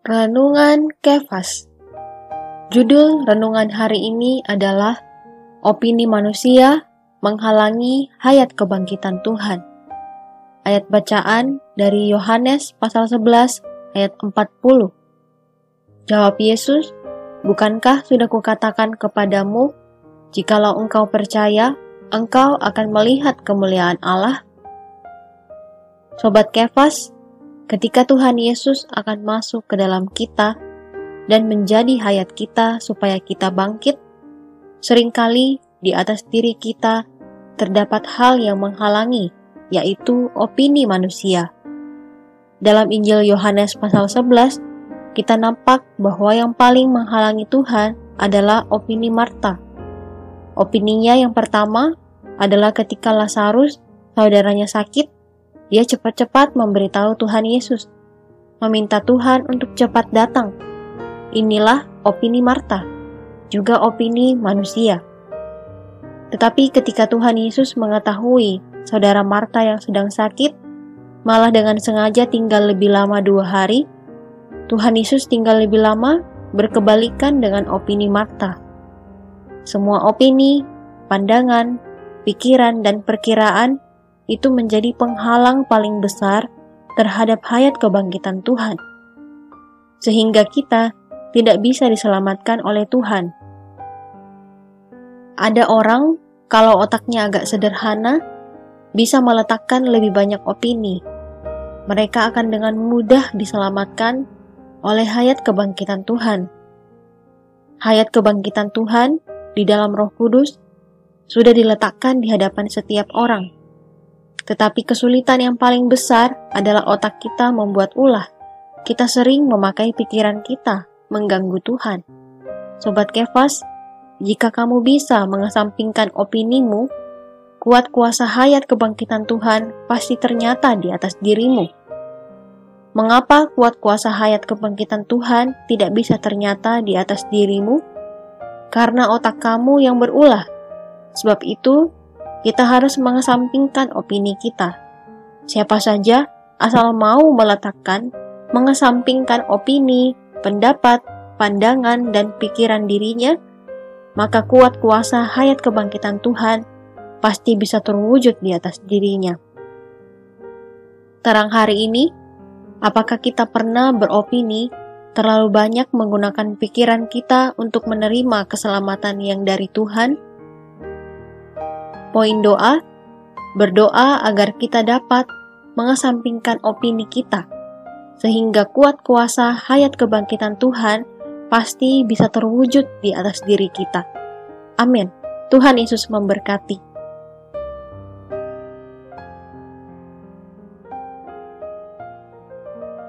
Renungan Kefas Judul renungan hari ini adalah Opini manusia menghalangi hayat kebangkitan Tuhan. Ayat bacaan dari Yohanes pasal 11 ayat 40. Jawab Yesus, Bukankah sudah kukatakan kepadamu, jikalau engkau percaya, engkau akan melihat kemuliaan Allah? Sobat Kefas, ketika Tuhan Yesus akan masuk ke dalam kita dan menjadi hayat kita supaya kita bangkit, sering kali di atas diri kita terdapat hal yang menghalangi, yaitu opini manusia. Dalam Injil Yohanes pasal 11, kita nampak bahwa yang paling menghalangi Tuhan adalah opini Marta. Opininya yang pertama adalah ketika Lazarus, saudaranya sakit, dia cepat-cepat memberitahu Tuhan Yesus, meminta Tuhan untuk cepat datang. Inilah opini Marta, juga opini manusia. Tetapi ketika Tuhan Yesus mengetahui saudara Marta yang sedang sakit, malah dengan sengaja tinggal lebih lama dua hari, Tuhan Yesus tinggal lebih lama berkebalikan dengan opini Marta. Semua opini, pandangan, pikiran, dan perkiraan itu menjadi penghalang paling besar terhadap hayat kebangkitan Tuhan, sehingga kita tidak bisa diselamatkan oleh Tuhan. Ada orang, kalau otaknya agak sederhana, bisa meletakkan lebih banyak opini. Mereka akan dengan mudah diselamatkan oleh hayat kebangkitan Tuhan. Hayat kebangkitan Tuhan di dalam Roh Kudus sudah diletakkan di hadapan setiap orang tetapi kesulitan yang paling besar adalah otak kita membuat ulah. Kita sering memakai pikiran kita mengganggu Tuhan. Sobat Kefas, jika kamu bisa mengesampingkan opinimu, kuat kuasa hayat kebangkitan Tuhan pasti ternyata di atas dirimu. Mengapa kuat kuasa hayat kebangkitan Tuhan tidak bisa ternyata di atas dirimu? Karena otak kamu yang berulah. Sebab itu, kita harus mengesampingkan opini kita. Siapa saja asal mau meletakkan, mengesampingkan opini, pendapat, pandangan, dan pikiran dirinya, maka kuat kuasa hayat kebangkitan Tuhan pasti bisa terwujud di atas dirinya. Terang hari ini, apakah kita pernah beropini terlalu banyak menggunakan pikiran kita untuk menerima keselamatan yang dari Tuhan? Poin doa, berdoa agar kita dapat mengesampingkan opini kita, sehingga kuat kuasa hayat kebangkitan Tuhan pasti bisa terwujud di atas diri kita. Amin. Tuhan Yesus memberkati.